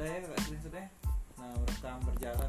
udah ya kakak screenshot nah rekam berjalan.